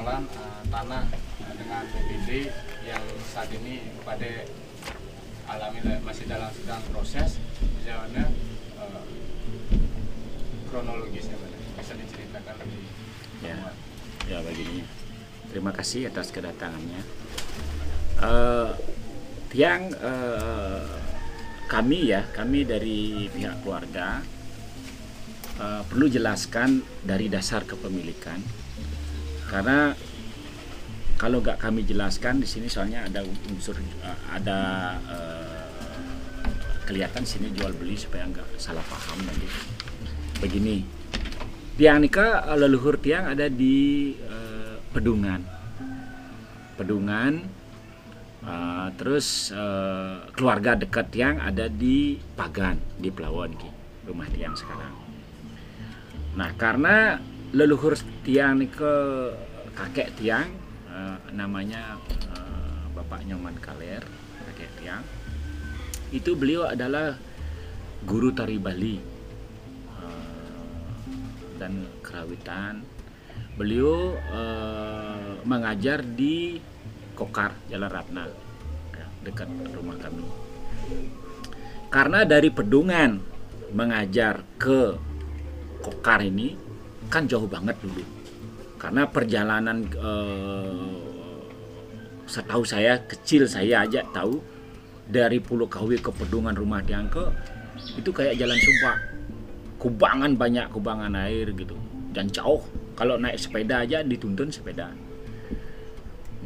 pengenalan uh, tanah uh, dengan PBD yang saat ini pada alami masih dalam sedang proses bagaimana uh, kronologisnya bisa diceritakan lebih ya. ya begini. Terima kasih atas kedatangannya. Uh, tiang uh, kami ya kami dari pihak keluarga uh, perlu jelaskan dari dasar kepemilikan karena kalau nggak kami jelaskan di sini soalnya ada unsur uh, ada uh, kelihatan sini jual beli supaya nggak salah paham nanti. Begini tiang nikah leluhur tiang ada di uh, pedungan. Pedungan uh, terus uh, keluarga dekat tiang ada di pagan di pelawon rumah tiang sekarang. Nah karena leluhur tiang ke kakek tiang uh, namanya uh, Bapak Nyoman Kaler kakek tiang itu beliau adalah guru tari Bali uh, dan kerawitan. Beliau uh, mengajar di Kokar Jalan Ratna ya, dekat rumah kami. Karena dari Pedungan mengajar ke Kokar ini kan jauh banget dulu. Karena perjalanan eh, setahu saya kecil saya aja tahu dari Pulau Kawi ke Pedungan Rumah Diangke itu kayak jalan sumpah. Kubangan banyak kubangan air gitu. Dan jauh. Kalau naik sepeda aja dituntun sepeda.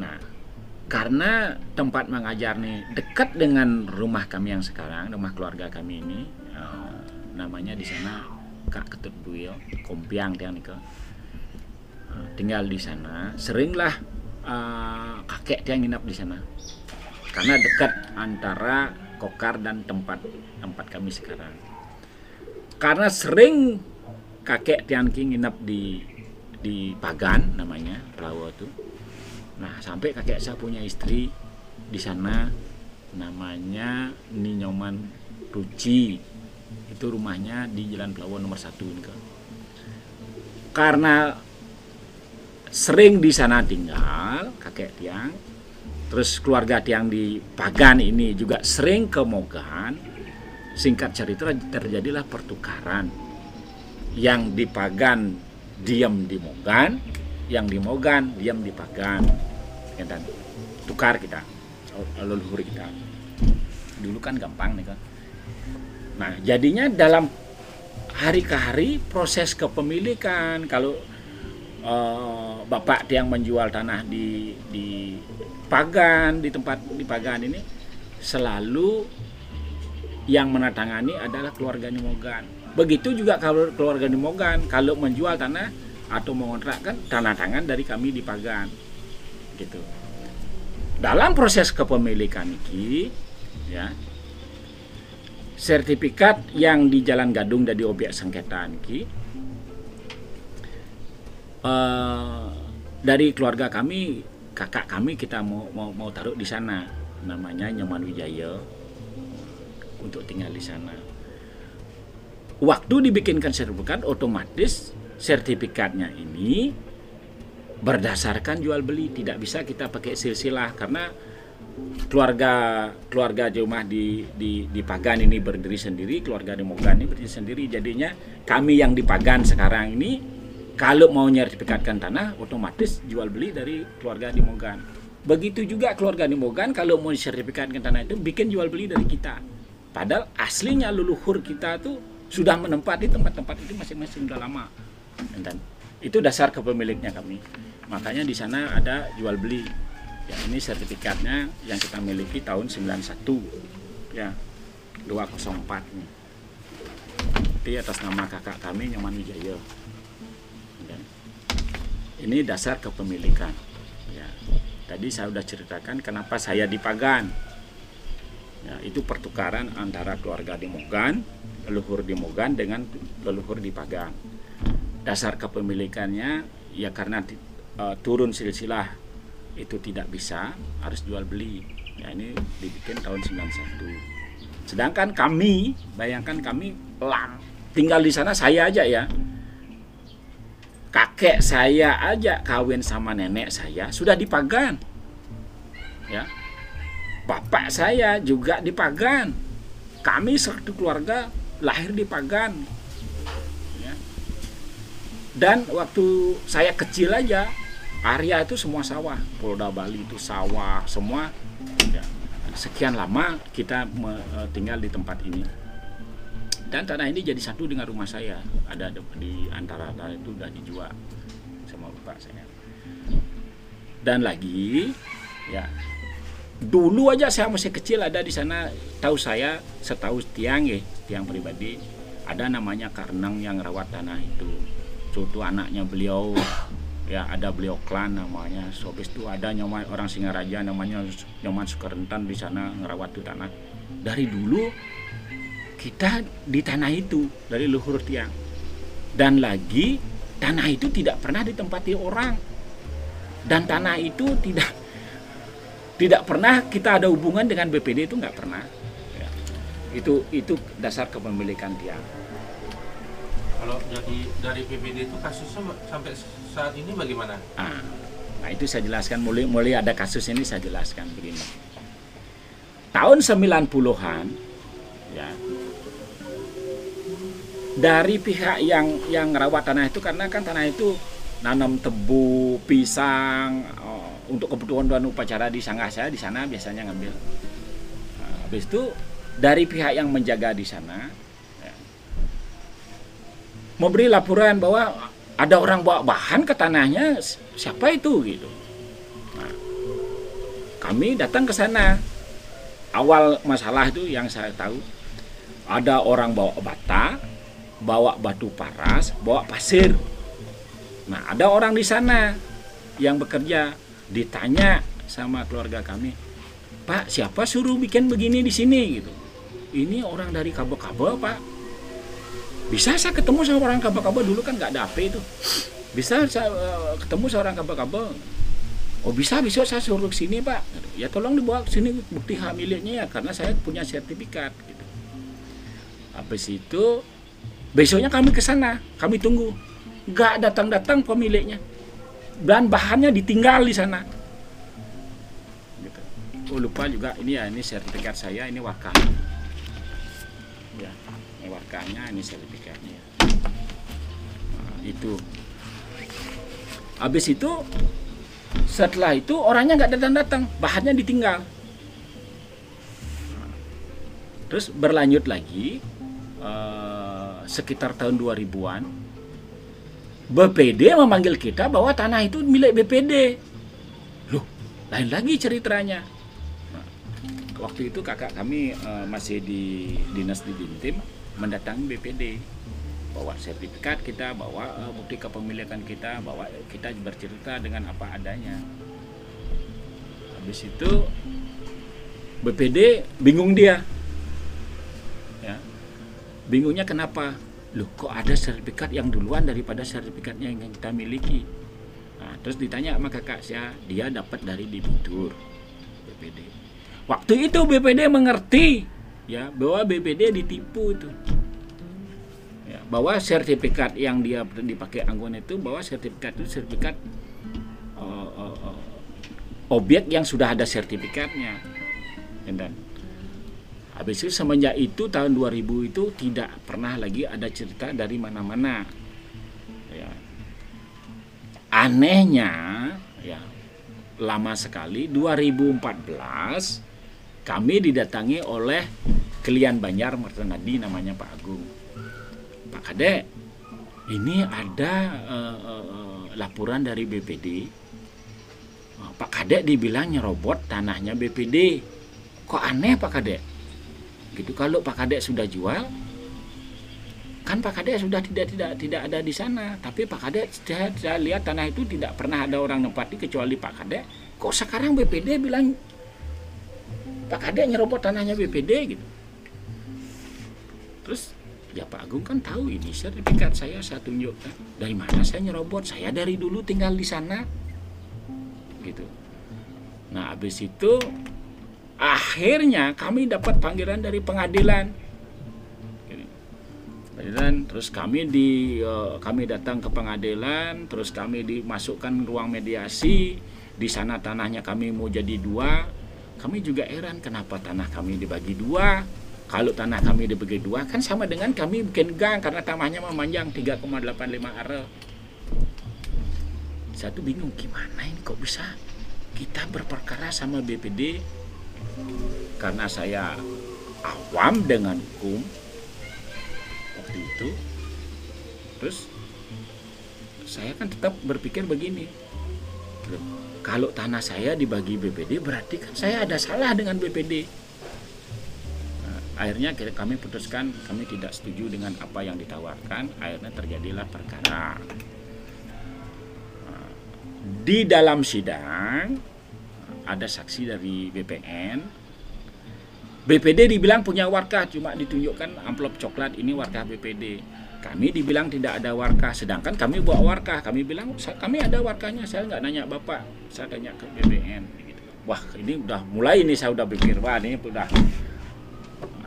Nah karena tempat mengajar nih dekat dengan rumah kami yang sekarang rumah keluarga kami ini uh, namanya di sana Ketut Buil, Kompiang tiang nika. Uh, tinggal di sana, seringlah uh, kakek tiang nginap di sana. Karena dekat antara Kokar dan tempat tempat kami sekarang. Karena sering kakek tiang nginap di di Pagan namanya, Pelawa itu. Nah, sampai kakek saya punya istri di sana namanya Ninyoman Ruci itu rumahnya di Jalan Pelawan nomor satu ini kan. Karena sering di sana tinggal kakek tiang, terus keluarga tiang di Pagan ini juga sering ke Mogan. Singkat cerita terjadilah pertukaran yang di Pagan diam di Mogan, yang di Mogan diam di Pagan. Ya, dan tukar kita, leluhur kita. Dulu kan gampang nih kan Nah, jadinya dalam hari ke hari proses kepemilikan kalau uh, bapak yang menjual tanah di di Pagan di tempat di Pagan ini selalu yang menatangani adalah keluarga Nimogan. Begitu juga kalau keluarga Nimogan kalau menjual tanah atau mengontrakkan tanah tangan dari kami di Pagan. Gitu. Dalam proses kepemilikan ini ya sertifikat yang di Jalan Gadung dari objek sengketa ki. Uh, dari keluarga kami kakak kami kita mau mau, mau taruh di sana. Namanya Nyoman Wijaya untuk tinggal di sana. Waktu dibikinkan sertifikat otomatis sertifikatnya ini berdasarkan jual beli. Tidak bisa kita pakai silsilah karena keluarga keluarga rumah di di di Pagan ini berdiri sendiri, keluarga di Mogan ini berdiri sendiri. Jadinya kami yang di Pagan sekarang ini kalau mau nyertifikatkan tanah otomatis jual beli dari keluarga di Mogan. Begitu juga keluarga di Mogan kalau mau sertifikatkan tanah itu bikin jual beli dari kita. Padahal aslinya leluhur kita tuh sudah menempati tempat-tempat itu masing-masing sudah lama. Dan itu dasar kepemiliknya kami. Makanya di sana ada jual beli ya ini sertifikatnya yang kita miliki tahun 91 ya 204 nih. Ini atas nama kakak kami Nyoman Wijaya. Ya. ini dasar kepemilikan. Ya. Tadi saya sudah ceritakan kenapa saya di Pagan. Ya itu pertukaran antara keluarga di Mogan leluhur di Mogan dengan leluhur di Pagan. Dasar kepemilikannya ya karena uh, turun silsilah itu tidak bisa harus jual beli ya ini dibikin tahun 91 sedangkan kami bayangkan kami lang tinggal di sana saya aja ya kakek saya aja kawin sama nenek saya sudah di Pagan. Ya. Bapak saya juga di Pagan. Kami satu keluarga lahir di Pagan. Ya. Dan waktu saya kecil aja, area itu semua sawah. Polda Bali itu sawah semua. Ya. Sekian lama kita eh, tinggal di tempat ini. Dan tanah ini jadi satu dengan rumah saya. Ada di- antara tanah itu udah dijual sama bapak saya. Dan lagi, ya dulu aja saya masih kecil ada di sana tahu saya setahu tiang ya tiang pribadi ada namanya Karnang yang rawat tanah itu contoh anaknya beliau ya ada beliau klan namanya so habis itu ada nyoman orang Singaraja namanya nyoman Sukarentan di sana ngerawat tuh tanah. Dari dulu kita di tanah itu dari luhur tiang. Dan lagi tanah itu tidak pernah ditempati orang. Dan tanah itu tidak tidak pernah kita ada hubungan dengan BPD itu nggak pernah. Ya. itu itu dasar kepemilikan tiang Kalau jadi dari PBD itu kasusnya sampai saat ini bagaimana? Ah, nah itu saya jelaskan mulai mulai ada kasus ini saya jelaskan begini. Tahun 90-an ya. Dari pihak yang yang merawat tanah itu karena kan tanah itu nanam tebu, pisang oh, untuk kebutuhan dan upacara di sanggah saya di sana biasanya ngambil. Nah, habis itu dari pihak yang menjaga di sana memberi laporan bahwa ada orang bawa bahan ke tanahnya siapa itu gitu. Nah, kami datang ke sana. Awal masalah itu yang saya tahu ada orang bawa bata bawa batu paras bawa pasir. Nah ada orang di sana yang bekerja. Ditanya sama keluarga kami pak siapa suruh bikin begini di sini? Gitu. Ini orang dari kabel-kabel pak bisa saya ketemu sama orang kabel-kabel dulu kan nggak ada HP itu. Bisa saya eh, ketemu seorang kabel-kabel oh bisa besok saya suruh ke sini pak. Ya tolong dibawa ke sini bukti hak miliknya ya karena saya punya sertifikat gitu. Habis itu besoknya kami ke sana. Kami tunggu. Nggak datang-datang pemiliknya. Dan bahannya ditinggal di sana. Gitu. oh lupa juga. Ini ya ini sertifikat saya ini ya wakanya ini sertifikatnya. Nah, itu. Habis itu setelah itu orangnya nggak datang-datang bahannya ditinggal. Terus berlanjut lagi eh, sekitar tahun 2000-an BPD memanggil kita bahwa tanah itu milik BPD loh lain lagi ceritanya. Nah, waktu itu kakak kami eh, masih di dinas di Dintim mendatangi BPD bawa sertifikat kita bawa eh, bukti kepemilikan kita bawa kita bercerita dengan apa adanya. Habis itu BPD bingung dia. Ya. Bingungnya kenapa? Loh kok ada sertifikat yang duluan daripada sertifikatnya yang kita miliki? Nah, terus ditanya sama kakak saya dia dapat dari debitur BPD waktu itu BPD mengerti ya bahwa BPD ditipu itu. Ya, bahwa sertifikat yang dia dipakai Anggun itu bahwa sertifikat itu sertifikat uh, uh, uh, objek yang sudah ada sertifikatnya. Dan habis itu semenjak itu tahun 2000 itu tidak pernah lagi ada cerita dari mana-mana. Ya. anehnya ya lama sekali 2014 kami didatangi oleh Kelian Banjar Mertenadi namanya Pak Agung. Pak Kadek ini ada eh, eh, eh, laporan dari BPD Oh, Pak Kadek dibilang nyerobot tanahnya BPD kok aneh Pak Kadek gitu kalau Pak Kadek sudah jual kan Pak Kadek sudah tidak tidak tidak ada di sana. Tapi Pak Kadek saya, saya lihat tanah itu tidak pernah ada orang nempati kecuali Pak Kadek kok sekarang BPD bilang Pak Kadek nyerobot tanahnya BPD gitu. Terus ya Pak Agung kan tahu ini sertifikat saya saya tunjukkan dari mana saya nyerobot? Saya dari dulu tinggal di sana. Gitu. Nah habis itu akhirnya kami dapat panggilan dari pengadilan. Dari dan terus kami di eh, kami datang ke pengadilan terus kami dimasukkan ruang mediasi. Di sana tanahnya kami mau jadi dua kami juga heran kenapa tanah kami dibagi dua? Kalau tanah kami dibagi dua kan sama dengan kami bikin gang karena tanahnya memanjang 3,85 are. Satu bingung gimana ini kok bisa kita berperkara sama BPD karena saya awam dengan hukum waktu itu. Terus saya kan tetap berpikir begini kalau tanah saya dibagi BPD berarti kan saya ada salah dengan BPD Nah, akhirnya kami putuskan kami tidak setuju dengan apa yang ditawarkan akhirnya terjadilah perkara. Nah, di dalam sidang ada saksi dari BPN BPD dibilang punya warkah cuma ditunjukkan amplop coklat ini warkah BPD kami dibilang tidak ada warkah sedangkan kami bawa warkah. Kami bilang "Sa- kami ada warkahnya saya nggak nanya bapak saya tanya ke BPN gitu. wah ini udah mulai ini saya udah pikir wah ini udah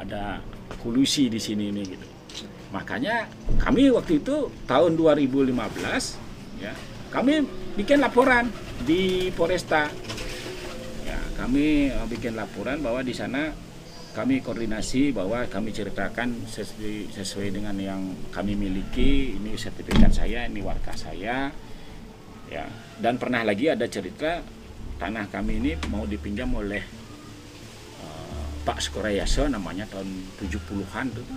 ada kolusi di sini nih gitu. Makanya kami waktu itu tahun 2015 ya kami bikin laporan di Poresta. Ya kami eh, bikin laporan bahwa di sana kami koordinasi bahwa kami ceritakan sesuai, sesuai dengan yang kami miliki. Ini sertifikat saya ini warga saya. Ya. Dan pernah lagi ada cerita tanah kami ini mau dipinjam oleh eh, Pak Skorayaso namanya tahun 70-an tuh.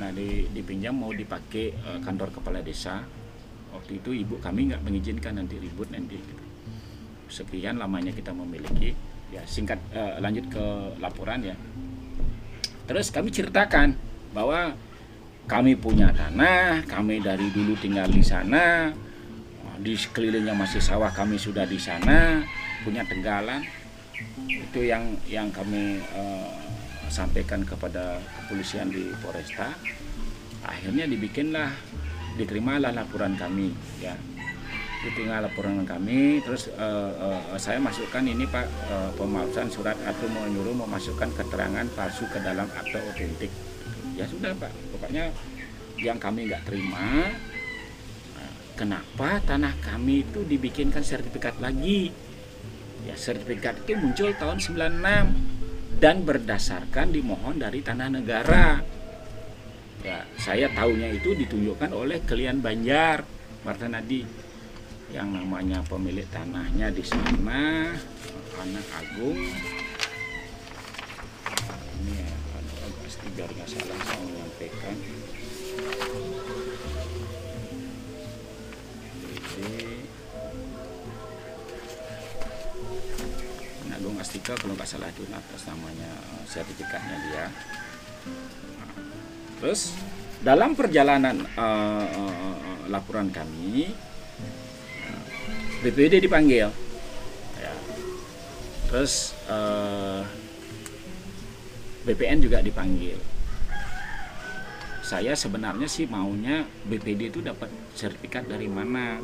Nah di, dipinjam mau dipakai eh, kantor kepala desa. Waktu itu ibu kami nggak mengizinkan nanti ribut nanti gitu. sekian lamanya kita memiliki. Ya singkat eh, lanjut ke laporan ya terus kami ceritakan bahwa kami punya tanah kami dari dulu tinggal di sana di sekelilingnya masih sawah kami sudah di sana punya tenggalan. Itu yang yang kami eh, sampaikan kepada kepolisian di Polresta. Akhirnya dibikinlah diterimalah laporan kami ya diterima laporan kami. Terus eh, eh, saya masukkan ini pak eh, pemalsuan surat atau menyuruh memasukkan keterangan palsu ke dalam akte otentik. Ya sudah pak. Pokoknya yang kami nggak terima kenapa tanah kami itu dibikinkan sertifikat lagi? Ya sertifikat itu muncul tahun 96 dan berdasarkan dimohon dari tanah negara. Ya saya tahunya itu ditunjukkan oleh klien Banjar Marta Nadi yang namanya pemilik tanahnya di sana anak Agung. Ini ya anak pasti biar nggak salah saya menyampaikan Jadi, Agung Astika kalau nggak salah itu atas namanya eh, sertifikatnya dia. Terus dalam perjalanan eh, eh, laporan kami BPD dipanggil. Ya. terus eh, BPN juga dipanggil. Saya sebenarnya sih maunya BPD itu dapat sertifikat dari mana.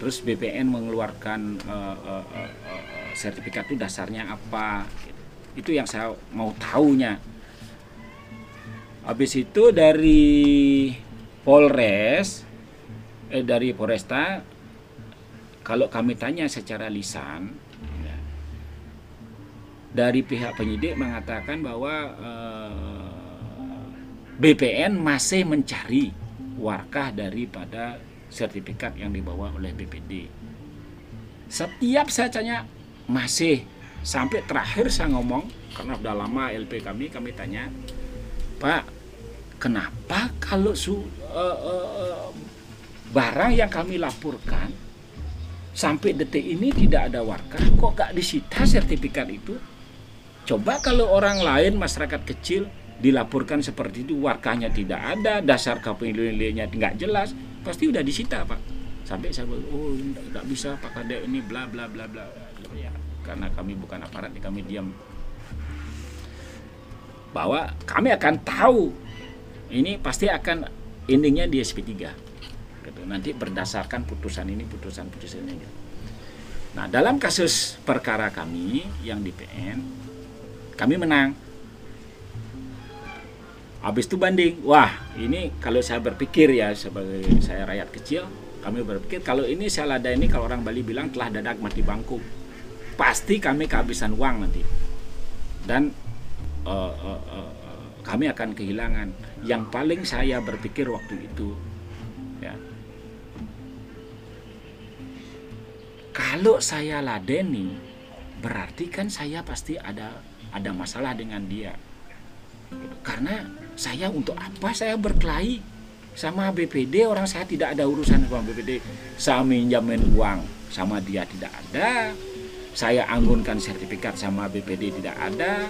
Terus BPN mengeluarkan eh, eh, eh, eh, sertifikat itu dasarnya apa. Itu yang saya mau tahunya habis itu dari Polres eh dari Polresta kalau kami tanya secara lisan ya, dari pihak penyidik mengatakan bahwa eh, BPN masih mencari warkah daripada sertifikat yang dibawa oleh BPD. Setiap saya tanya masih sampai terakhir saya ngomong karena udah lama LP kami kami tanya Pak kenapa kalau su, eh, eh, barang yang kami laporkan sampai detik ini tidak ada warkah. Kok gak disita sertifikat itu? Coba kalau orang lain masyarakat kecil dilaporkan seperti itu warkahnya tidak ada dasar kepemilikannya nggak jelas pasti udah disita pak. Sampai saya bilang oh nggak bisa pak kade ini bla bla bla bla. Ya karena kami bukan aparat kami diam. Bahwa kami akan tahu ini pasti akan endingnya di SP3 gitu. Nanti berdasarkan putusan ini, putusan-putusan ini. Nah, dalam kasus perkara kami yang di PN, kami menang. habis itu banding wah ini kalau saya berpikir ya sebagai saya rakyat kecil kami berpikir kalau ini saya lada ini kalau orang Bali bilang telah dadak mati bangku pasti kami kehabisan uang nanti dan uh, uh, uh, kami akan kehilangan yang paling saya berpikir waktu itu ya kalau saya ladeni berarti kan saya pasti ada ada masalah dengan dia. Karena saya untuk apa saya berkelahi sama BPD orang saya tidak ada urusan sama BPD saya minjamin uang sama dia tidak ada. Saya anggunkan sertifikat sama BPD tidak ada.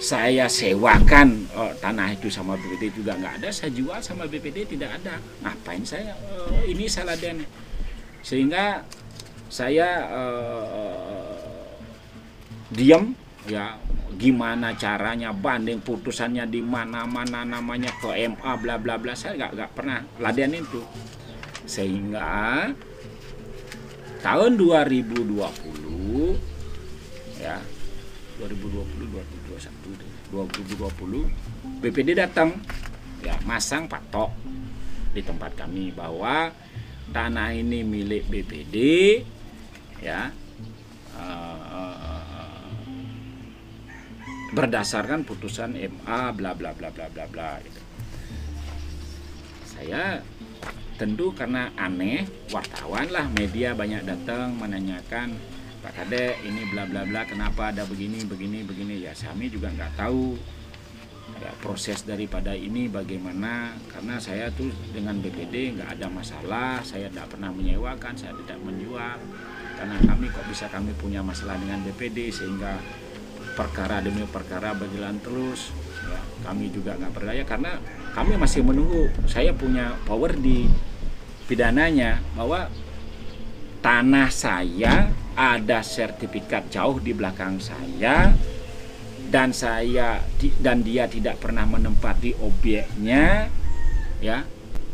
Saya sewakan oh, tanah itu sama BPD juga nggak ada. Saya jual sama BPD tidak ada. Ngapain saya oh, ini salah dan sehingga saya uh, diam. Ya gimana caranya banding putusannya di mana mana namanya ke MA bla bla bla. Saya nggak nggak pernah latihan itu. Sehingga tahun 2020 ya 2020 2021 2020 BPD datang. Ya masang patok di tempat kami bahwa tanah ini milik BPD ya. Uh, berdasarkan putusan MA bla bla bla bla bla bla gitu. Saya tentu karena aneh wartawan lah media banyak datang menanyakan Pak Kade ini bla bla bla kenapa ada begini begini begini? Ya kami juga nggak tahu ya, proses daripada ini bagaimana karena saya tuh dengan BPD nggak ada masalah saya tidak pernah menyewakan saya tidak menjual karena kami kok bisa kami punya masalah dengan BPD sehingga perkara demi perkara berjalan terus. Ya, kami juga nggak berdaya karena kami masih menunggu. Saya punya power di pidananya bahwa tanah saya ada sertifikat jauh di belakang saya dan saya dan dia tidak pernah menempati objeknya ya.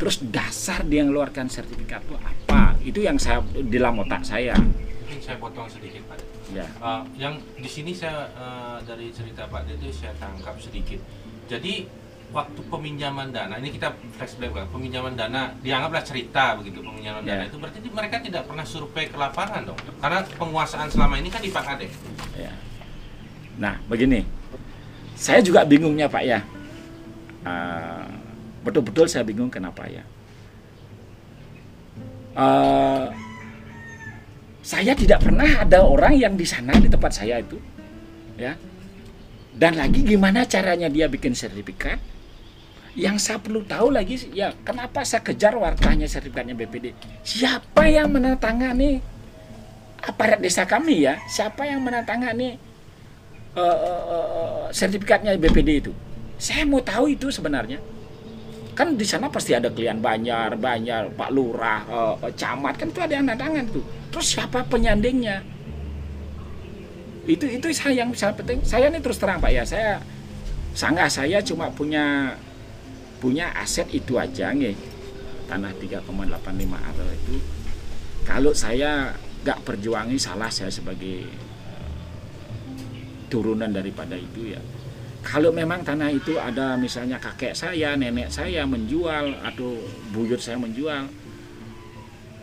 Terus dasar dia mengeluarkan sertifikat itu apa itu yang saya dalam otak saya. Mungkin saya potong sedikit pak. Ya. Uh, yang di sini saya uh, dari cerita pak Dede saya tangkap sedikit. Jadi waktu peminjaman dana ini kita flashback kan peminjaman dana dianggaplah cerita begitu peminjaman Ya. dana itu. Berarti mereka tidak pernah survei ke lapangan dong. Karena penguasaan selama ini kan di Pak Ade. Ya. Nah begini. Saya juga bingungnya pak ya. Ah, betul-betul saya bingung kenapa ya Eh, saya tidak pernah ada orang yang di sana di tempat saya itu ya. Dan lagi gimana caranya dia bikin sertifikat? Yang saya perlu tahu lagi ya kenapa saya kejar wartanya sertifikatnya BPD siapa yang menandatangani? Aparat desa kami ya? Siapa yang menandatangani eh, eh, eh, sertifikatnya BPD itu? Saya mau tahu itu sebenarnya kan di sana pasti ada klien Banjar, Banjar, Pak Lurah, eh, camat kan itu ada yang tangan tuh. Terus siapa penyandingnya? Itu itu saya yang sangat penting. Saya ini terus terang Pak ya, saya sanggah saya cuma punya punya aset itu aja nih tanah 3,85 atau itu kalau saya nggak perjuangi salah saya sebagai eh, turunan daripada itu ya kalau memang tanah itu ada misalnya kakek saya, nenek saya menjual atau buyut saya menjual,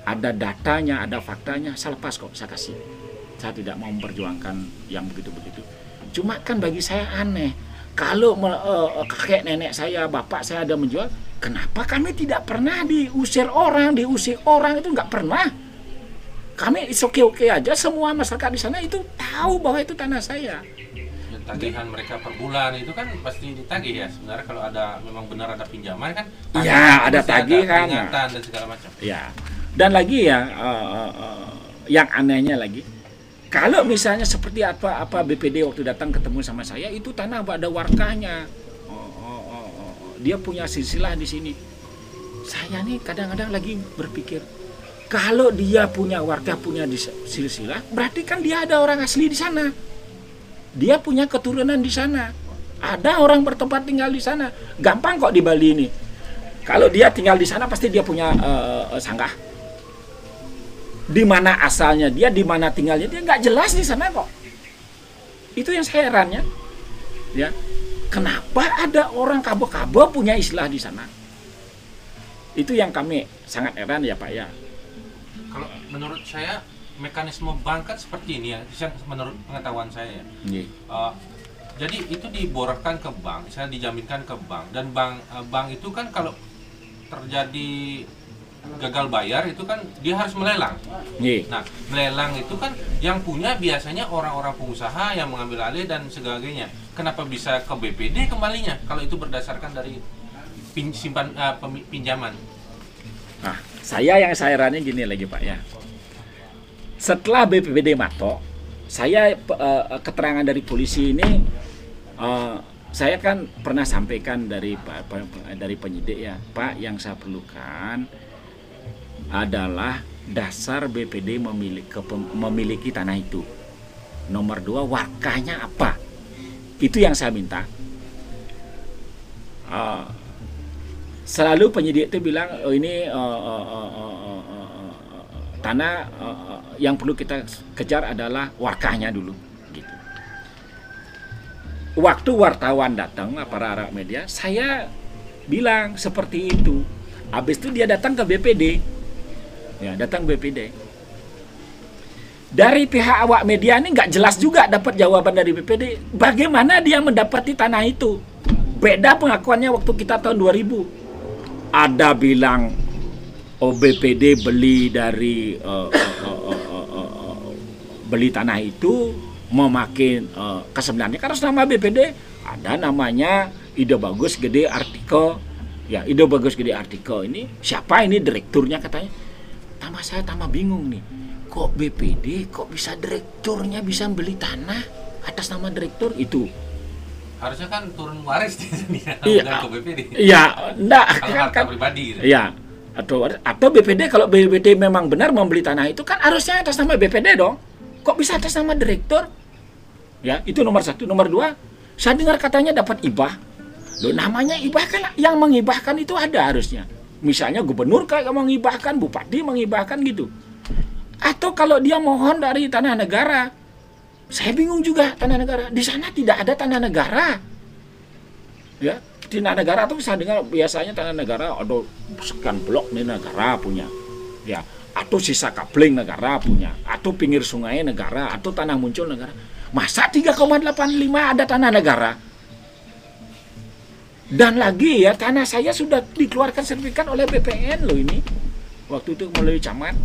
ada datanya, ada faktanya, saya lepas kok, saya kasih. Saya tidak mau memperjuangkan yang begitu-begitu. Cuma kan bagi saya aneh, kalau eh, kakek nenek saya, bapak saya ada menjual, kenapa kami tidak pernah diusir orang, diusir orang itu nggak pernah. Kami oke oke aja, semua masyarakat di sana itu tahu bahwa itu tanah saya. Tagihan mereka per bulan itu kan pasti ditagih ya sebenarnya kalau ada memang benar ada pinjaman kan Iya, ada tagihan, peringatan dan segala macam Ya, dan lagi ya eh, eh, eh, yang anehnya lagi, kalau misalnya seperti apa apa BPD waktu datang ketemu sama saya itu tanah ada warkahnya, Oh, oh, oh, oh, oh. dia punya silsilah di sini. Saya nih kadang-kadang lagi berpikir, kalau dia punya warga punya di silsilah, berarti kan dia ada orang asli di sana. Dia punya keturunan di sana. Ada orang bertempat tinggal di sana. Gampang kok di Bali ini. Kalau dia tinggal di sana pasti dia punya eh, sanggah. Di mana asalnya dia, di mana tinggalnya dia nggak jelas di sana kok. Itu yang saya herannya. Ya. kenapa ada orang kabo-kabo punya istilah di sana? Itu yang kami sangat heran ya Pak ya. Kalau menurut saya mekanisme bank kan seperti ini ya, menurut pengetahuan saya ya. Nggih. Uh, jadi itu diborahkan ke bank, saya dijaminkan ke bank dan bank uh, bank itu kan kalau terjadi gagal bayar itu kan dia harus melelang. Nggih. Nah, melelang itu kan yang punya biasanya orang-orang pengusaha yang mengambil alih dan sebagainya. Kenapa bisa ke BPD kembalinya kalau itu berdasarkan dari pin, simpan uh, pinjaman? Nah, saya yang saya rani gini lagi Pak ya. Setelah BPBD matok, saya eh, keterangan dari polisi ini eh, saya kan pernah sampaikan dari dari penyidik ya, Pak yang saya perlukan adalah dasar BPD memiliki memiliki tanah itu. Nomor dua warkahnya apa? Itu yang saya minta. Eh, selalu penyidik itu bilang oh, ini eh, eh, eh, eh, eh, eh, yang perlu kita kejar adalah warkahnya dulu gitu. Waktu wartawan datang para anak media, saya bilang seperti itu. Habis itu dia datang ke BPD. Ya, datang BPD. Dari pihak awak media ini nggak jelas juga dapat jawaban dari BPD. Bagaimana dia mendapati tanah itu? Beda pengakuannya waktu kita tahun 2000 ada bilang oh BPD beli dari eh, eh, eh, eh, eh, eh, beli tanah itu memakai eh, kesebenarnya karena nama BPD ada namanya ide bagus gede artikel ya ide bagus gede artikel ini siapa ini direkturnya katanya tambah saya tambah bingung nih kok BPD kok bisa direkturnya bisa beli tanah atas nama direktur itu Harusnya kan turun waris di sini ya, Iya. ke BPD. iya enggak Kalau kan, harta kan pribadi gitu. Iya. Atau atau BPD kalau BPD memang benar membeli tanah itu kan harusnya atas nama BPD dong. Kok bisa atas nama direktur? Ya, itu nomor satu. Nomor dua, saya dengar katanya dapat ibah. Loh, namanya ibah kan yang mengibahkan itu ada harusnya. Misalnya gubernur kayak mengibahkan, bupati mengibahkan gitu. Atau kalau dia mohon dari tanah negara, saya bingung juga tanah negara. Di sana tidak ada tanah negara ya tanah negara tuh saya dengar biasanya tanah negara ada sekian blok nih negara punya. Ya atau sisa kabling negara punya. Atau pinggir sungai negara atau tanah muncul negara. Masa 3,85 ada tanah negara? Dan lagi ya tanah saya sudah dikeluarkan sertifikat oleh BPN loh ini. Waktu itu melalui camat.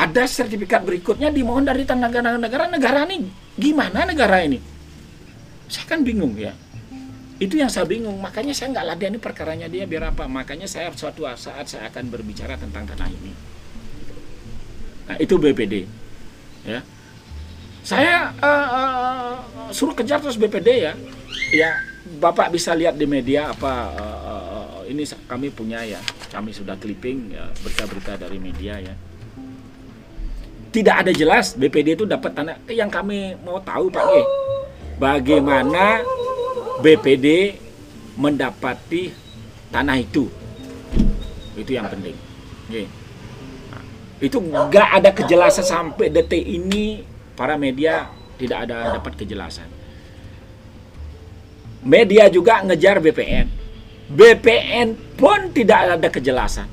Ada sertifikat berikutnya dimohon dari tanah negara negara negara ini gimana negara ini? Saya kan bingung ya itu yang saya bingung. Makanya saya nggak ladeni perkaranya dia biar apa. Makanya saya suatu saat saya akan berbicara tentang tanah ini. Nah itu BPD ya. Saya eh, eh, suruh kejar terus BPD ya. Ya bapak bisa lihat di media apa eh, eh, ini kami punya ya. Kami sudah clipping ya, berita-berita dari media ya. Tidak ada jelas BPD itu dapat tanah. Yang kami mau tahu Pak Ge bagaimana BPD mendapati tanah itu. Itu yang penting. Oke. Nah, itu nggak ada kejelasan sampai detik ini para media tidak ada dapat kejelasan. Media juga ngejar BPN BPN pun tidak ada kejelasan.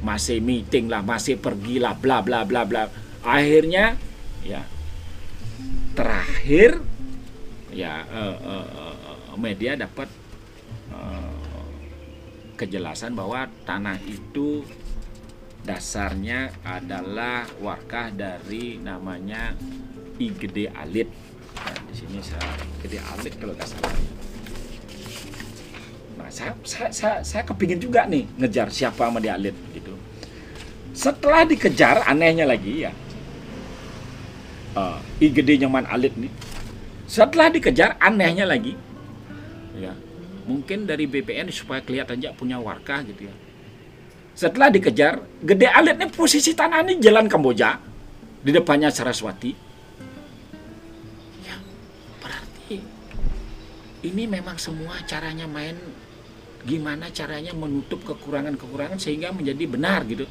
Masih meeting lah masih pergi lah bla bla bla bla. Akhirnya ya terakhir ya eh, eh, media dapat eh, kejelasan bahwa tanah itu dasarnya adalah warkah dari namanya I Alit. Nah, di sini saya Gede Alit kalau nggak salah. Nah, saya, saya, saya, saya kepingin juga nih ngejar siapa sama dia Alit gitu. Setelah dikejar, anehnya lagi ya, eh, I Gede Nyoman Alit nih. Setelah dikejar, anehnya lagi, ya mungkin dari BPN supaya kelihatan aja punya warkah gitu ya. Setelah dikejar, Gede Alit nih posisi tanah ini jalan Kamboja di depannya Saraswati. Ya, berarti ini memang semua caranya main gimana caranya menutup kekurangan-kekurangan sehingga menjadi benar gitu.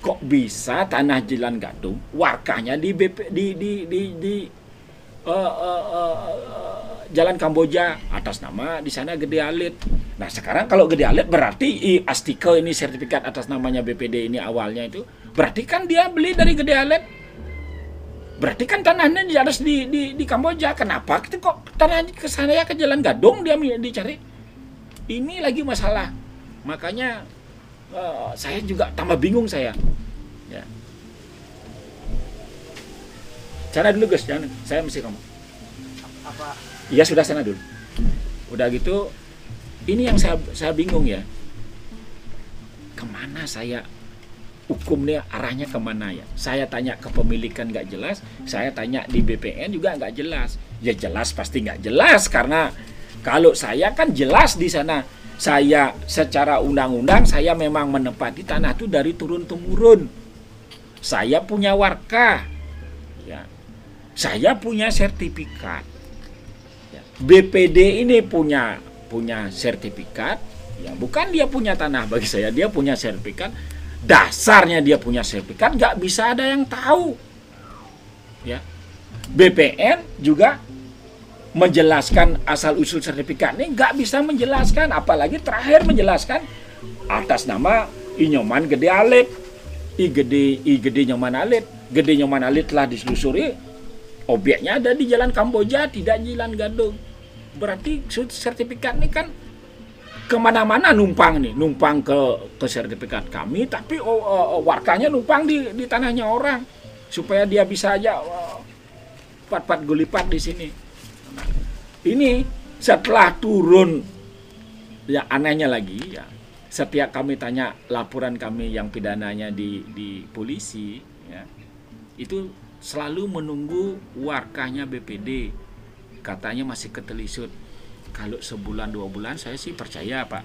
Kok bisa tanah Jalan Gadung warkahnya di BP di di di, di eh, eh, eh, Jalan Kamboja atas nama di sana Gede Alit. Nah sekarang kalau Gede Alit berarti i, Astike ini sertifikat atas namanya BPD ini awalnya itu berarti kan dia beli dari Gede Alit. Berarti kan tanahnya di atas di, di, di Kamboja. Kenapa kita kok tanah ke sana ya ke Jalan Gadong dia dicari? Ini lagi masalah. Makanya eh, saya juga tambah bingung saya. Ya. Cara dulu Gus, jangan. Saya mesti ngomong. apa Iya sudah sana dulu. Udah gitu, ini yang saya saya bingung ya. Ke mana saya hukumnya arahnya ke mana ya? Saya tanya kepemilikan nggak jelas, saya tanya di BPN juga nggak jelas. Ya jelas pasti nggak jelas karena kalau saya kan jelas di sana saya secara undang-undang saya memang menempati tanah itu dari turun temurun. Saya punya warka, ya. Saya punya sertifikat. BPD ini punya punya sertifikat, ya bukan dia punya tanah bagi saya, dia punya sertifikat. Dasarnya dia punya sertifikat, nggak bisa ada yang tahu. Ya, BPN juga menjelaskan asal usul sertifikat ini nggak bisa menjelaskan, apalagi terakhir menjelaskan atas nama Inyoman Gede Alit, I Gede I Gede Nyoman Alit, Gede Nyoman Alit telah diselusuri, objeknya ada di Jalan Kamboja, tidak di Jalan Gadung. Berarti sertifikat ini kan ke mana-mana numpang nih, numpang ke ke sertifikat kami, tapi oh, oh, warkanya numpang di di tanahnya orang. Supaya dia bisa aja oh, pat-pat gulipat di sini. Ini setelah turun ya anehnya lagi ya. Setiap kami tanya laporan kami yang pidananya di di polisi ya itu selalu menunggu warkanya BPD katanya masih ketelisut. Kalau sebulan dua bulan saya sih percaya pak.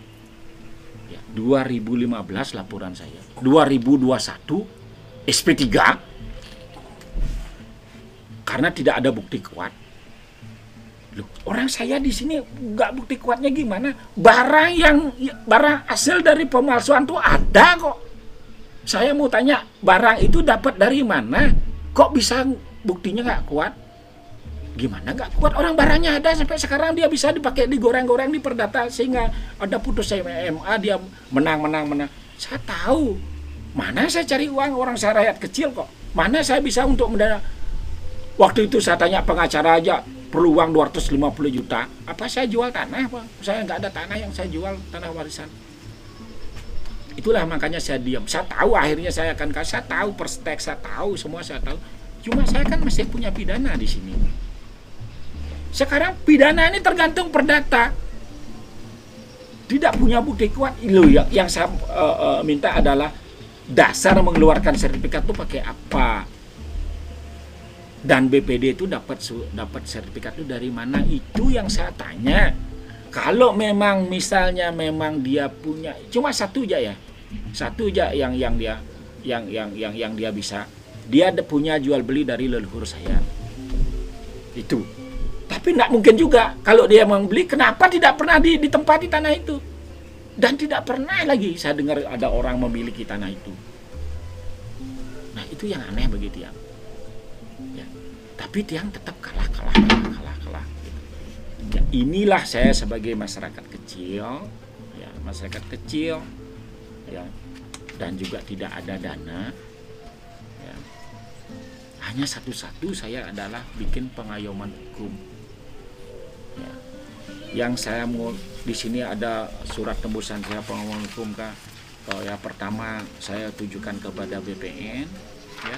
Ya 2015 laporan saya. 2021 SP3 karena tidak ada bukti kuat. Loh, orang saya di sini nggak bukti kuatnya gimana? Barang yang barang hasil dari pemalsuan tuh ada kok. Saya mau tanya barang itu dapat dari mana? Kok bisa buktinya nggak kuat gimana nggak kuat? Orang barangnya ada. Sampai sekarang dia bisa dipakai digoreng-goreng di perdata sehingga ada putus MMA dia menang menang menang. Saya tahu. Mana saya cari uang? Orang saya rakyat kecil kok. Mana saya bisa untuk mendana waktu itu saya tanya pengacara aja perlu uang 250 juta? Apa saya jual tanah pak? Saya nggak ada tanah yang saya jual tanah warisan. Itulah makanya saya diam. Saya tahu akhirnya saya akan kasih. Saya tahu perstek saya tahu semua saya tahu. Cuma saya kan masih punya pidana di sini sekarang pidana ini tergantung perdata. Tidak punya bukti kuat. Lo yang, yang saya uh, uh, minta adalah dasar mengeluarkan sertifikat itu pakai apa? Dan BPD itu dapat dapat sertifikat itu dari mana? Itu yang saya tanya. Kalau memang misalnya memang dia punya cuma satu aja ya. Satu aja yang yang dia yang yang yang yang dia bisa. Dia punya jual beli dari leluhur saya. Itu tapi tidak mungkin juga kalau dia membeli kenapa tidak pernah di, ditempati tanah itu dan tidak pernah lagi saya dengar ada orang memiliki tanah itu nah itu yang aneh bagi tiang ya. tapi tiang tetap kalah kalah kalah kalah kalah gitu. ya, inilah saya sebagai masyarakat kecil ya masyarakat kecil ya dan juga tidak ada dana ya. hanya satu-satu saya adalah bikin pengayoman hukum. Yang saya mau di sini ada surat tembusan saya pengayoman hukum kak. Oh, ya pertama saya tujukan kepada BPN ya.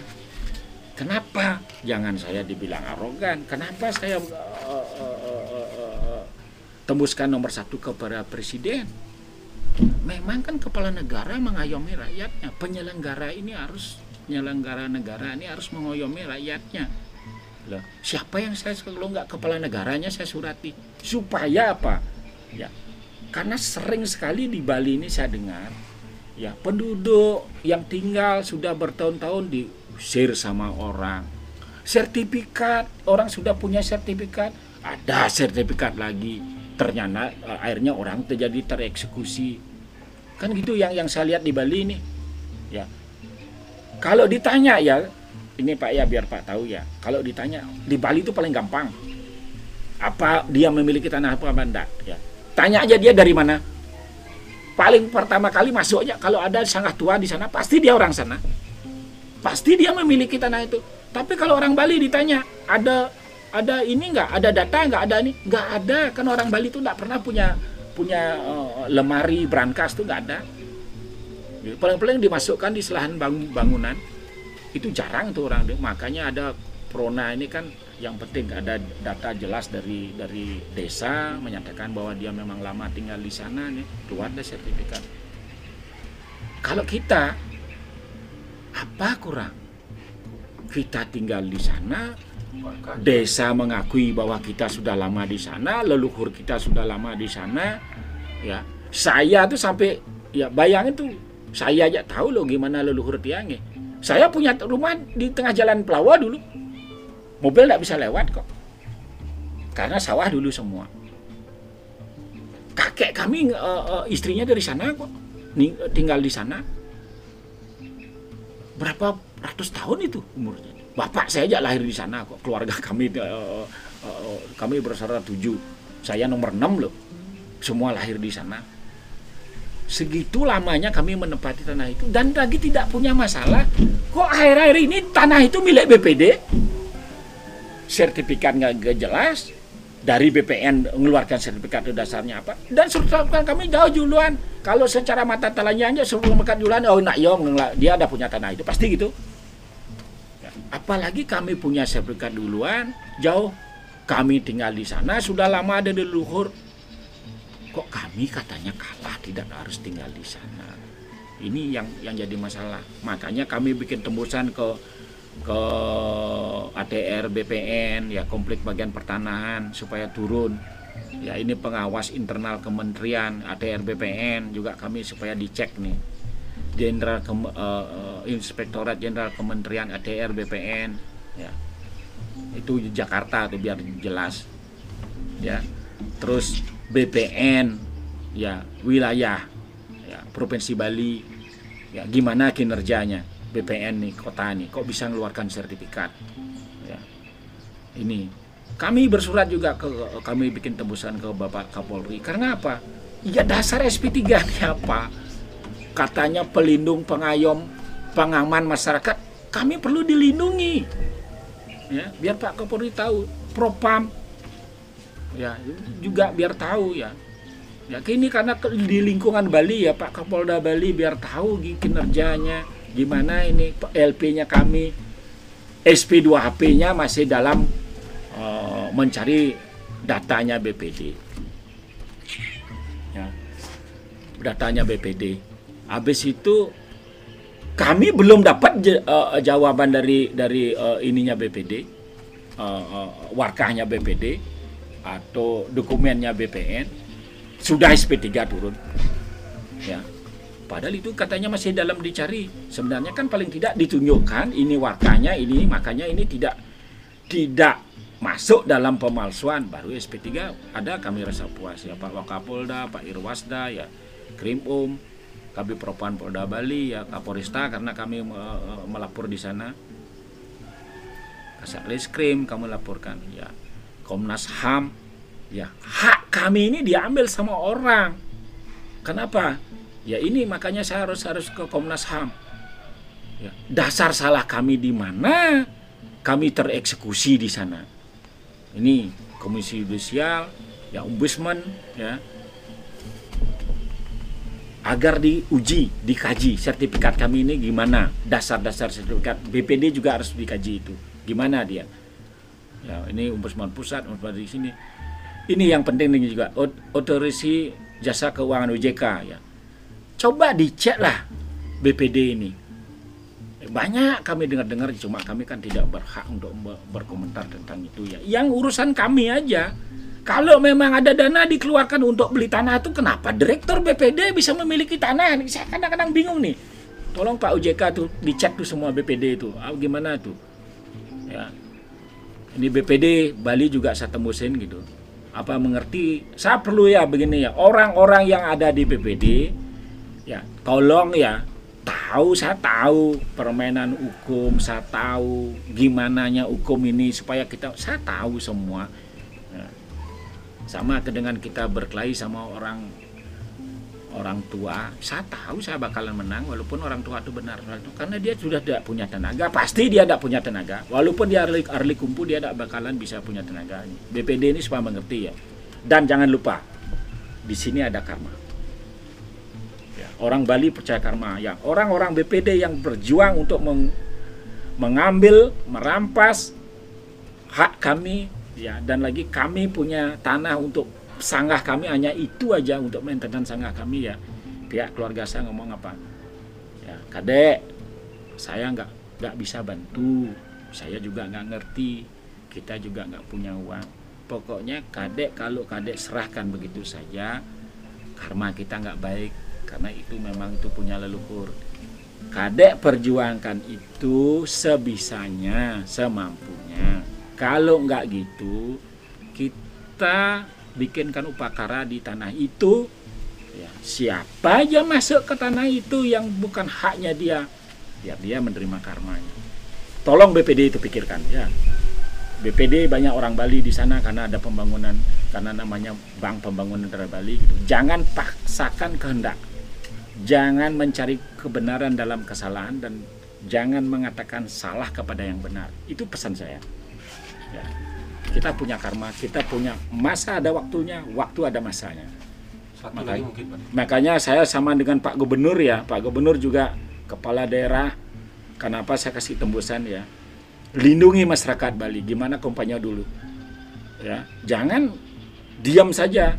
Kenapa jangan saya dibilang arogan? Kenapa saya uh, uh, uh, tembuskan nomor satu kepada presiden? Memang kan kepala negara mengayomi rakyatnya. Penyelenggara ini harus penyelenggara negara ini harus mengayomi rakyatnya loh siapa yang saya kalau nggak kepala negaranya saya surati. Supaya apa? Ya. Karena sering sekali di Bali ini saya dengar ya penduduk yang tinggal sudah bertahun-tahun diusir sama orang. Sertifikat orang sudah punya sertifikat ada sertifikat lagi. Ternyata akhirnya orang terjadi tereksekusi. Kan gitu yang yang saya lihat di Bali ini. Ya. Kalau ditanya ya ini Pak ya biar Pak tahu ya. Kalau ditanya di Bali itu paling gampang. Apa dia memiliki tanah apa enggak ya. Tanya aja dia dari mana. Paling pertama kali masuk aja kalau ada sangat tua di sana pasti dia orang sana. Pasti dia memiliki tanah itu. Tapi kalau orang Bali ditanya ada ada ini nggak ada data nggak ada ini? Nggak ada. Kan orang Bali itu nggak pernah punya punya uh, lemari brankas tuh nggak ada. Paling-paling dimasukkan di selahan bang- bangunan itu jarang tuh orang makanya ada prona ini kan yang penting. Ada data jelas dari dari desa menyatakan bahwa dia memang lama tinggal di sana nih. Keluar deh sertifikat. Kalau kita apa kurang? Kita tinggal di sana desa mengakui bahwa kita sudah lama di sana leluhur kita sudah lama di sana ya. Saya tuh sampai ya bayangin tuh saya aja tahu loh gimana leluhur tiangnya saya punya rumah di tengah jalan Pelawa dulu. Mobil nggak bisa lewat kok. Karena sawah dulu semua. Kakek kami uh, uh, istrinya dari sana kok. Ning, tinggal di sana. Berapa ratus tahun itu umurnya. Bapak saya aja lahir di sana kok. Keluarga kami uh, kami bersaudara tujuh. Saya nomor enam loh. Semua lahir di sana segitu lamanya kami menempati tanah itu. Dan lagi tidak punya masalah kok akhir-akhir ini tanah itu milik BPD sertifikat nggak jelas. Dari BPN mengeluarkan sertifikat itu dasarnya apa? Dan sertifikat kami jauh duluan. Kalau secara mata talanya aja sertifikat duluan oh nak yong dia ada punya tanah itu. Pasti gitu. Ya, apalagi kami punya sertifikat duluan jauh. Kami tinggal di sana sudah lama ada di leluhur kok kami katanya kalah tidak harus tinggal di sana? Ini yang yang jadi masalah. Makanya kami bikin tembusan ke ke ATR BPN ya konflik bagian pertanahan supaya turun. Ya ini pengawas internal kementerian ATR BPN juga kami supaya dicek nih. Jenderal uh, Inspektorat Jenderal Kementerian ATR BPN ya. Itu Jakarta tuh biar jelas. Ya. Terus BPN ya wilayah ya provinsi Bali ya gimana kinerjanya BPN nih kota nih kok bisa mengeluarkan sertifikat ya. Ini kami bersurat juga ke kami bikin tembusan ke Bapak Kapolri karena apa? Ya dasar SP3 nih apa? Katanya pelindung pengayom pengaman masyarakat kami perlu dilindungi ya biar Pak Kapolri tahu propam ya juga biar tahu ya. Ya kini karena di lingkungan Bali ya Pak Kapolda Bali biar tahu kinerjanya gimana ini LP-nya kami SP2HP-nya masih dalam uh, mencari datanya BPD ya datanya BPD habis itu kami belum dapat uh, jawaban dari dari uh, ininya BPD uh, uh, warkahnya BPD atau dokumennya BPN sudah SP3 turun. Ya. Padahal itu katanya masih dalam dicari. Sebenarnya kan paling tidak ditunjukkan ini warkanya ini makanya ini tidak tidak masuk dalam pemalsuan. Baru SP3 ada kami rasa puas. Ya Pak Wakapolda, Pak Irwasda ya Krim Um, kami Propan Polda Bali ya Kapolresta karena kami melapor di sana. Kasat Reskrim kami laporkan ya Komnas HAM ya hak kami ini diambil sama orang. Kenapa? Ya ini makanya saya harus harus ke Komnas HAM. Ya, dasar salah kami di mana? Kami tereksekusi di sana. Ini Komisi Yudisial, ya Ombudsman, ya agar diuji, dikaji sertifikat kami ini gimana, dasar-dasar sertifikat BPD juga harus dikaji itu, gimana dia. Ya ini Ombudsman pusat, Ombudsman di sini. Ini yang penting juga otorisi jasa keuangan OJK ya. Coba dicek lah BPD ini. Banyak kami dengar-dengar cuma kami kan tidak berhak untuk berkomentar tentang itu ya. Yang urusan kami aja kalau memang ada dana dikeluarkan untuk beli tanah itu kenapa direktur BPD bisa memiliki tanah? Saya kadang-kadang bingung nih. Tolong Pak UJK tuh dicek tuh semua BPD itu. Ah, gimana tuh? Ya ini BPD Bali juga saya tembusin gitu. Apa mengerti? Saya perlu ya begini ya orang-orang yang ada di BPD ya tolong ya tahu saya tahu permainan hukum saya tahu gimana nya hukum ini supaya kita saya tahu semua. Ya. sama dengan kita berkelahi sama orang orang tua. Saya tahu saya bakalan menang walaupun orang tua itu benar. Karena dia sudah tidak punya tenaga. Pasti dia tidak punya tenaga. Walaupun dia arli, arli kumpu dia tidak bakalan bisa punya tenaga. BPD ini supaya mengerti ya. Dan jangan lupa di sini ada karma. Ya, orang Bali percaya karma. Ya orang-orang BPD yang berjuang untuk meng, mengambil merampas hak kami ya dan lagi kami punya tanah untuk sanggah kami hanya itu aja untuk maintenance sanggah kami ya. Pihak keluarga saya ngomong apa? Ya kadek saya nggak nggak bisa bantu. Saya juga nggak ngerti. Kita juga nggak punya uang. Pokoknya kadek kalau kadek serahkan begitu saja karma kita nggak baik. Karena itu memang itu punya leluhur. Kadek perjuangkan itu sebisanya semampunya. Kalau nggak gitu kita bikinkan upakara di tanah itu. Ya, siapa aja masuk ke tanah itu yang bukan haknya dia biar dia menerima karmanya. Tolong BPD itu pikirkan ya. BPD banyak orang Bali di sana karena ada pembangunan karena namanya Bank Pembangunan Daerah Bali gitu. Jangan paksakan kehendak. Jangan mencari kebenaran dalam kesalahan dan jangan mengatakan salah kepada yang benar. Itu pesan saya. Ya kita punya karma, kita punya masa ada waktunya, waktu ada masanya. Satu Makanya- mungkin Pak. Makanya saya sama dengan Pak Gubernur ya, Pak Gubernur juga kepala daerah. Kenapa saya kasih tembusan ya? Lindungi masyarakat Bali, gimana kampanye dulu. Ya, jangan diam saja.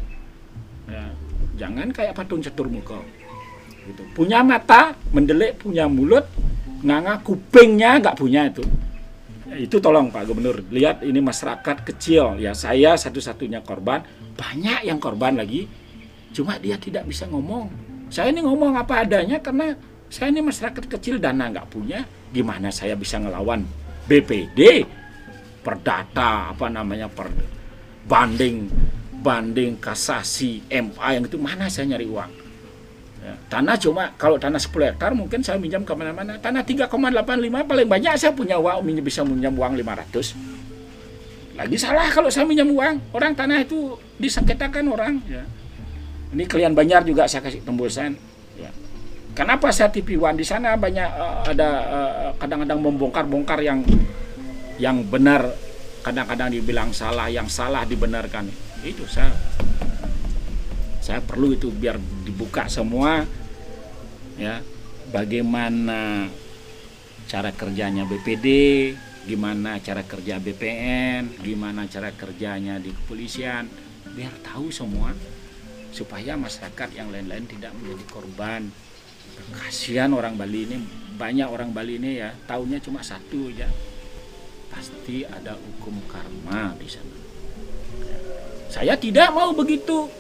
Ya, jangan kayak patung catur muka. Gitu. Punya mata, mendelik, punya mulut, nganga kupingnya nggak punya itu. Itu tolong Pak Gubernur. Lihat ini masyarakat kecil. Ya saya satu-satunya korban. Banyak yang korban lagi. Cuma dia tidak bisa ngomong. Saya ini ngomong apa adanya karena saya ini masyarakat kecil. Dana nggak punya. Gimana saya bisa ngelawan BPD perdata apa namanya per banding banding kasasi MA yang itu. Mana saya nyari uang Ya, tanah cuma kalau tanah 10 hektar mungkin saya minjam ke mana-mana. Tanah 3,85 paling banyak saya punya uang minjem bisa minjam uang 500. Lagi salah kalau saya minjam uang. Orang tanah itu disengketakan orang ya. Ini kalian Banjar juga saya kasih tembusan ya. Kenapa saya TV One di sana banyak eh, ada eh, kadang-kadang membongkar-bongkar yang yang benar kadang-kadang dibilang salah, yang salah dibenarkan. Itu saya saya perlu itu biar dibuka semua ya. Bagaimana cara kerjanya BPD gimana cara kerja BPN gimana cara kerjanya di kepolisian biar tahu semua supaya masyarakat yang lain-lain tidak menjadi korban. Kasihan orang Bali ini banyak orang Bali ini ya. Taunya cuma satu ya. Pasti ada hukum karma di sana. Ya. saya tidak mau begitu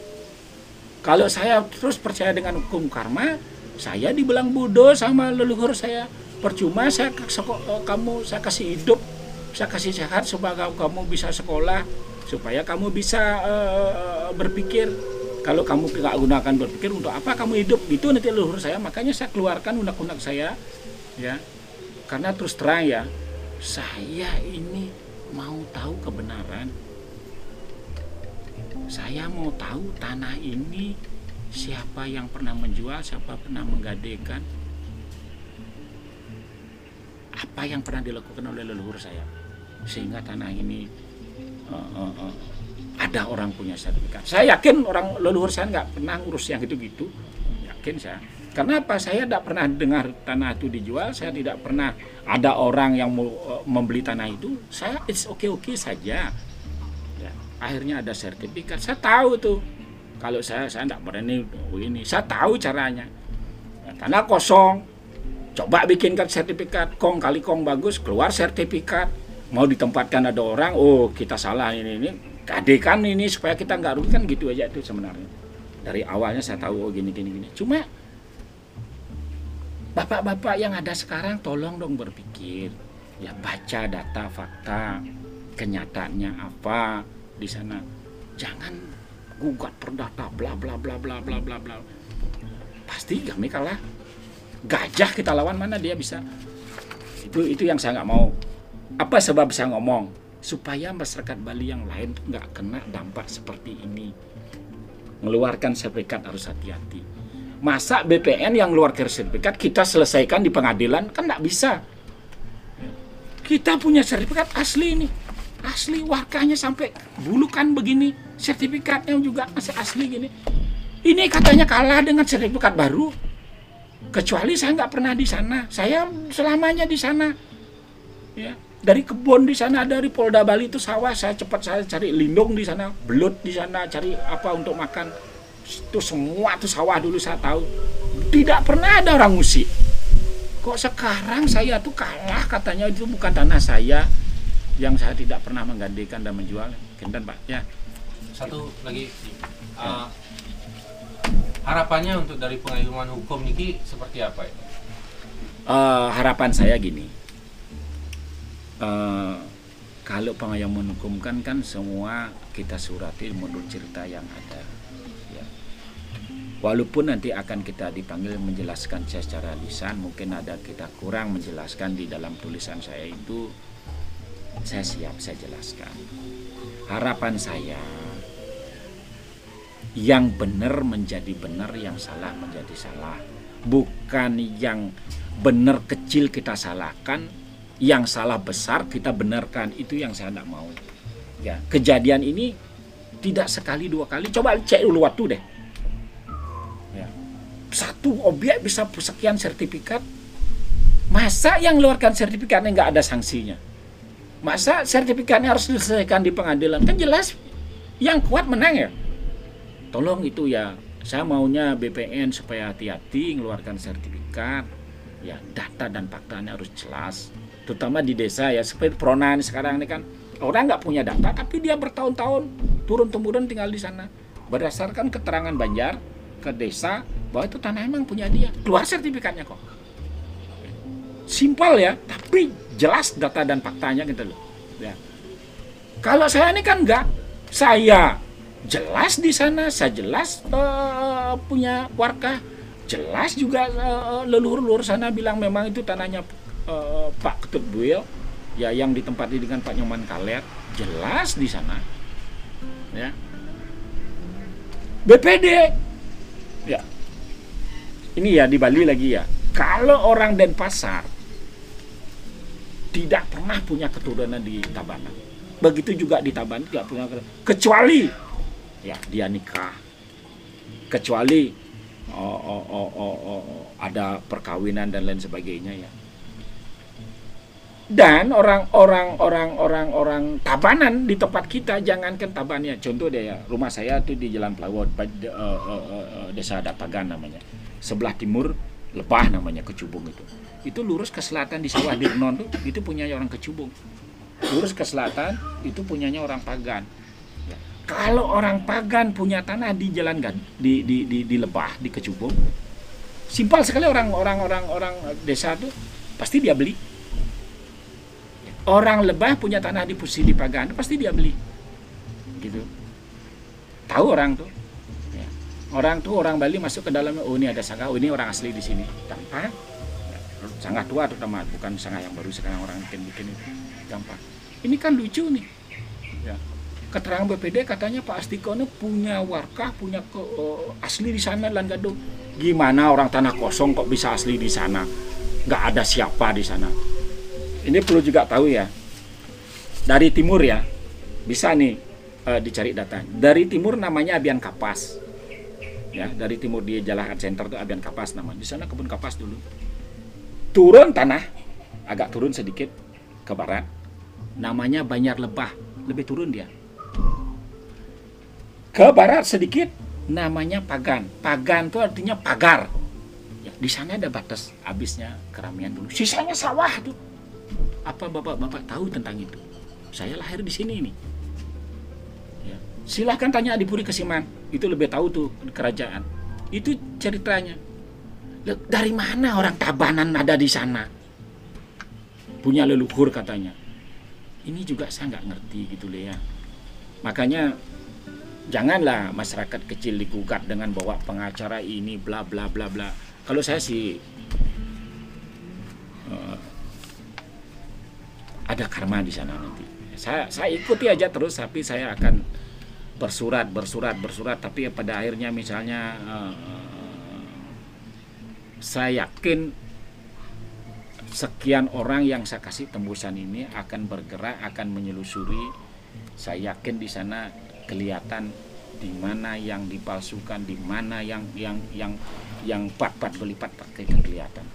kalau saya terus percaya dengan hukum karma, saya dibilang bodoh sama leluhur saya. Percuma saya eh, kamu saya kasih hidup, saya kasih sehat supaya kamu bisa sekolah, supaya kamu bisa eh, berpikir. Kalau kamu tidak gunakan berpikir untuk apa kamu hidup itu nanti leluhur saya. Makanya saya keluarkan undang-undang saya, ya. Karena terus terang ya, saya ini mau tahu kebenaran saya mau tahu tanah ini siapa yang pernah menjual, siapa pernah menggadekan, apa yang pernah dilakukan oleh leluhur saya, sehingga tanah ini eh, eh, eh, ada orang punya sertifikat. Saya yakin orang leluhur saya nggak pernah ngurus yang gitu-gitu, yakin saya. Karena apa? Saya tidak pernah dengar tanah itu dijual, saya tidak pernah ada orang yang mau membeli tanah itu. Saya it's okay oke saja akhirnya ada sertifikat. Saya tahu tuh. Kalau saya saya tidak berani ini saya tahu caranya. Ya, tanah kosong. Coba bikinkan sertifikat. Kong kali kong bagus keluar sertifikat. Mau ditempatkan ada orang oh kita salah ini ini. Kadekan ini supaya kita nggak rugi. Kan gitu aja itu sebenarnya. Dari awalnya saya tahu oh gini gini gini. Cuma bapak-bapak yang ada sekarang tolong dong berpikir. Ya baca data fakta. Kenyataannya apa di sana. Jangan gugat perdata bla bla bla bla bla bla bla. Pasti kami kalah. Gajah kita lawan mana dia bisa? Itu itu yang saya nggak mau. Apa sebab saya ngomong? Supaya masyarakat Bali yang lain nggak kena dampak seperti ini. Mengeluarkan sertifikat harus hati-hati. Masa BPN yang keluarkan sertifikat kita selesaikan di pengadilan? Kan nggak bisa. Kita punya sertifikat asli ini, asli warkanya sampai bulukan begini, sertifikatnya juga masih asli gini. Ini katanya kalah dengan sertifikat baru. Kecuali saya nggak pernah di sana, saya selamanya di sana. Ya, dari kebun di sana dari Polda Bali itu sawah saya cepat saya cari lindung di sana belut di sana cari apa untuk makan itu semua tuh sawah dulu saya tahu tidak pernah ada orang musik kok sekarang saya tuh kalah katanya itu bukan tanah saya yang saya tidak pernah menggandikan dan menjual. Kenten pak. Ya. Satu lagi. Uh, harapannya untuk dari pengayuman hukum niki seperti apa ya? Eh, harapan saya gini. Eh, kalau pengayaman hukum kan kan semua kita surati menurut cerita yang ada ya. walaupun nanti akan kita dipanggil menjelaskan secara lisan mungkin ada kita kurang menjelaskan di dalam tulisan saya itu saya siap saya jelaskan. Harapan saya yang benar menjadi benar yang salah menjadi salah. Bukan yang benar kecil kita salahkan yang salah besar kita benarkan. Itu yang saya tidak mau. Ya kejadian ini tidak sekali dua kali. Coba cek dulu waktu deh. Ya. satu objek bisa sekian sertifikat. Masa yang mengeluarkan sertifikatnya nggak ada sanksinya masa sertifikatnya harus diselesaikan di pengadilan? Kan jelas yang kuat menang ya. Tolong itu ya. Saya maunya BPN supaya hati-hati mengeluarkan sertifikat. Ya data dan faktanya harus jelas. Terutama di desa ya seperti Pronan sekarang ini kan. Orang nggak punya data tapi dia bertahun-tahun turun temurun tinggal di sana. Berdasarkan keterangan Banjar ke desa bahwa itu tanah emang punya dia. Keluar sertifikatnya kok. Simpel ya tapi jelas data dan faktanya gitu loh. Ya. Kalau saya ini kan enggak saya jelas di sana saya jelas uh, punya warga jelas juga uh, leluhur-leluhur sana bilang memang itu tanahnya uh, Pak Ketut Buil ya yang ditempati dengan Pak Nyoman Kaler jelas di sana. Ya. BPD ya. Ini ya di Bali lagi ya. Kalau orang Denpasar tidak pernah punya keturunan di Tabanan. Begitu juga di Tabanan tidak punya keturunan. kecuali ya dia nikah. Kecuali oh, oh, oh, oh, oh, ada perkawinan dan lain sebagainya ya. Dan orang-orang orang-orang orang Tabanan di tempat kita jangankan Tabanan ya. Contoh deh ya rumah saya tuh di Jalan Pelawat uh, uh, uh, desa Datagan namanya. Sebelah timur Lebah namanya Kecubung itu itu lurus ke selatan di sawah Dirnon tuh itu punya orang Kecubung. Lurus ke selatan itu punyanya orang Pagan. Ya. kalau orang Pagan punya tanah di Jalan Gan di di di, di Lebah di Kecubung simpel sekali orang orang orang orang desa tuh pasti dia beli. Orang lebah punya tanah di Pusi di Pagan pasti dia beli. Gitu. Tahu orang tuh. Ya. orang tuh orang Bali masuk ke dalamnya oh ini ada sangga oh ini orang asli di sini. Gampang sangat tua terutama bukan sangga yang baru sekarang orang bikin bikin itu. Gampang. Ini kan lucu nih. Ya. keterangan BPD katanya Pak Astiko ini punya warkah punya ke, uh, asli di sana Langgado gimana orang tanah kosong kok bisa asli di sana? Nggak ada siapa di sana. Ini perlu juga tahu ya. Dari timur ya. Bisa nih uh, dicari data. Dari timur namanya Abian Kapas. Ya dari timur di Jalahan Center itu Abian Kapas nama di sana kebun kapas dulu turun tanah agak turun sedikit ke barat namanya Banjar Lebah lebih turun dia ke barat sedikit namanya Pagan Pagan itu artinya pagar ya, di sana ada batas habisnya keramian dulu sisanya sawah tuh apa bapak-bapak tahu tentang itu? Saya lahir di sini nih. Ya. Silahkan tanya Adipuri Kesiman, itu lebih tahu tuh kerajaan. Itu ceritanya. Dari mana orang Tabanan ada di sana? Punya leluhur katanya. Ini juga saya nggak ngerti gitu loh ya. Makanya janganlah masyarakat kecil digugat dengan bawa pengacara ini bla bla bla bla. Kalau saya sih uh, ada karma di sana nanti saya saya ikuti aja terus tapi saya akan bersurat bersurat bersurat tapi pada akhirnya misalnya eh, saya yakin sekian orang yang saya kasih tembusan ini akan bergerak akan menyelusuri. Saya yakin di sana kelihatan di mana yang dipalsukan di mana yang yang yang yang pat-pat belipat pakai kelihatan.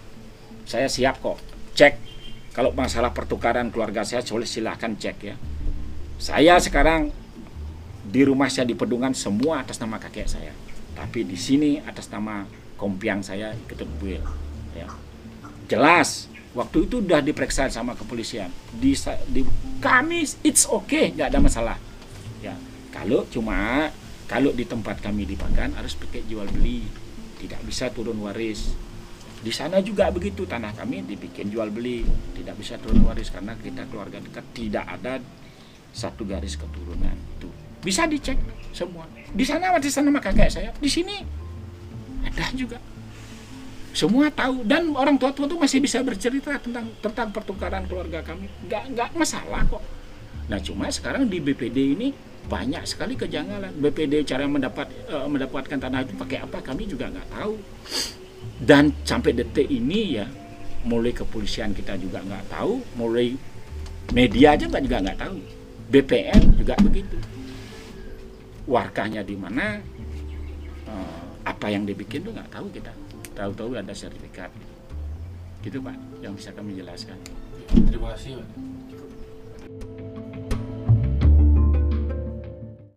Saya siap kok. Cek. Kalau masalah pertukaran keluarga saya boleh silahkan cek ya. Saya sekarang di rumah saya di Pedungan semua atas nama kakek saya. Tapi di sini atas nama kompiang saya ikut buil ya. Jelas waktu itu udah diperiksa sama kepolisian. Di, di kami it's okay nggak ada masalah ya. Kalau cuma kalau di tempat kami di Pakan harus pakai jual beli. Tidak bisa turun waris. Di sana juga begitu tanah kami dibikin jual beli. Tidak bisa turun waris karena kita keluarga dekat tidak ada satu garis keturunan itu. Bisa dicek semua. Di sana di sana mah kakek saya. Di sini ada juga. Semua tahu. Dan orang tua tua itu masih bisa bercerita tentang tentang pertukaran keluarga kami. Nggak nggak masalah kok. Nah cuma sekarang di BPD ini banyak sekali kejanggalan. BPD cara mendapat uh, mendapatkan tanah itu pakai apa kami juga nggak tahu. Dan sampai detik ini ya mulai kepolisian kita juga nggak tahu. Mulai media aja nggak juga nggak tahu. BPN juga begitu. Warkahnya di mana? Uh, apa yang dibikin tuh nggak tahu kita. Tahu-tahu ada sertifikat. Gitu pak yang bisa kami jelaskan. Terima kasih pak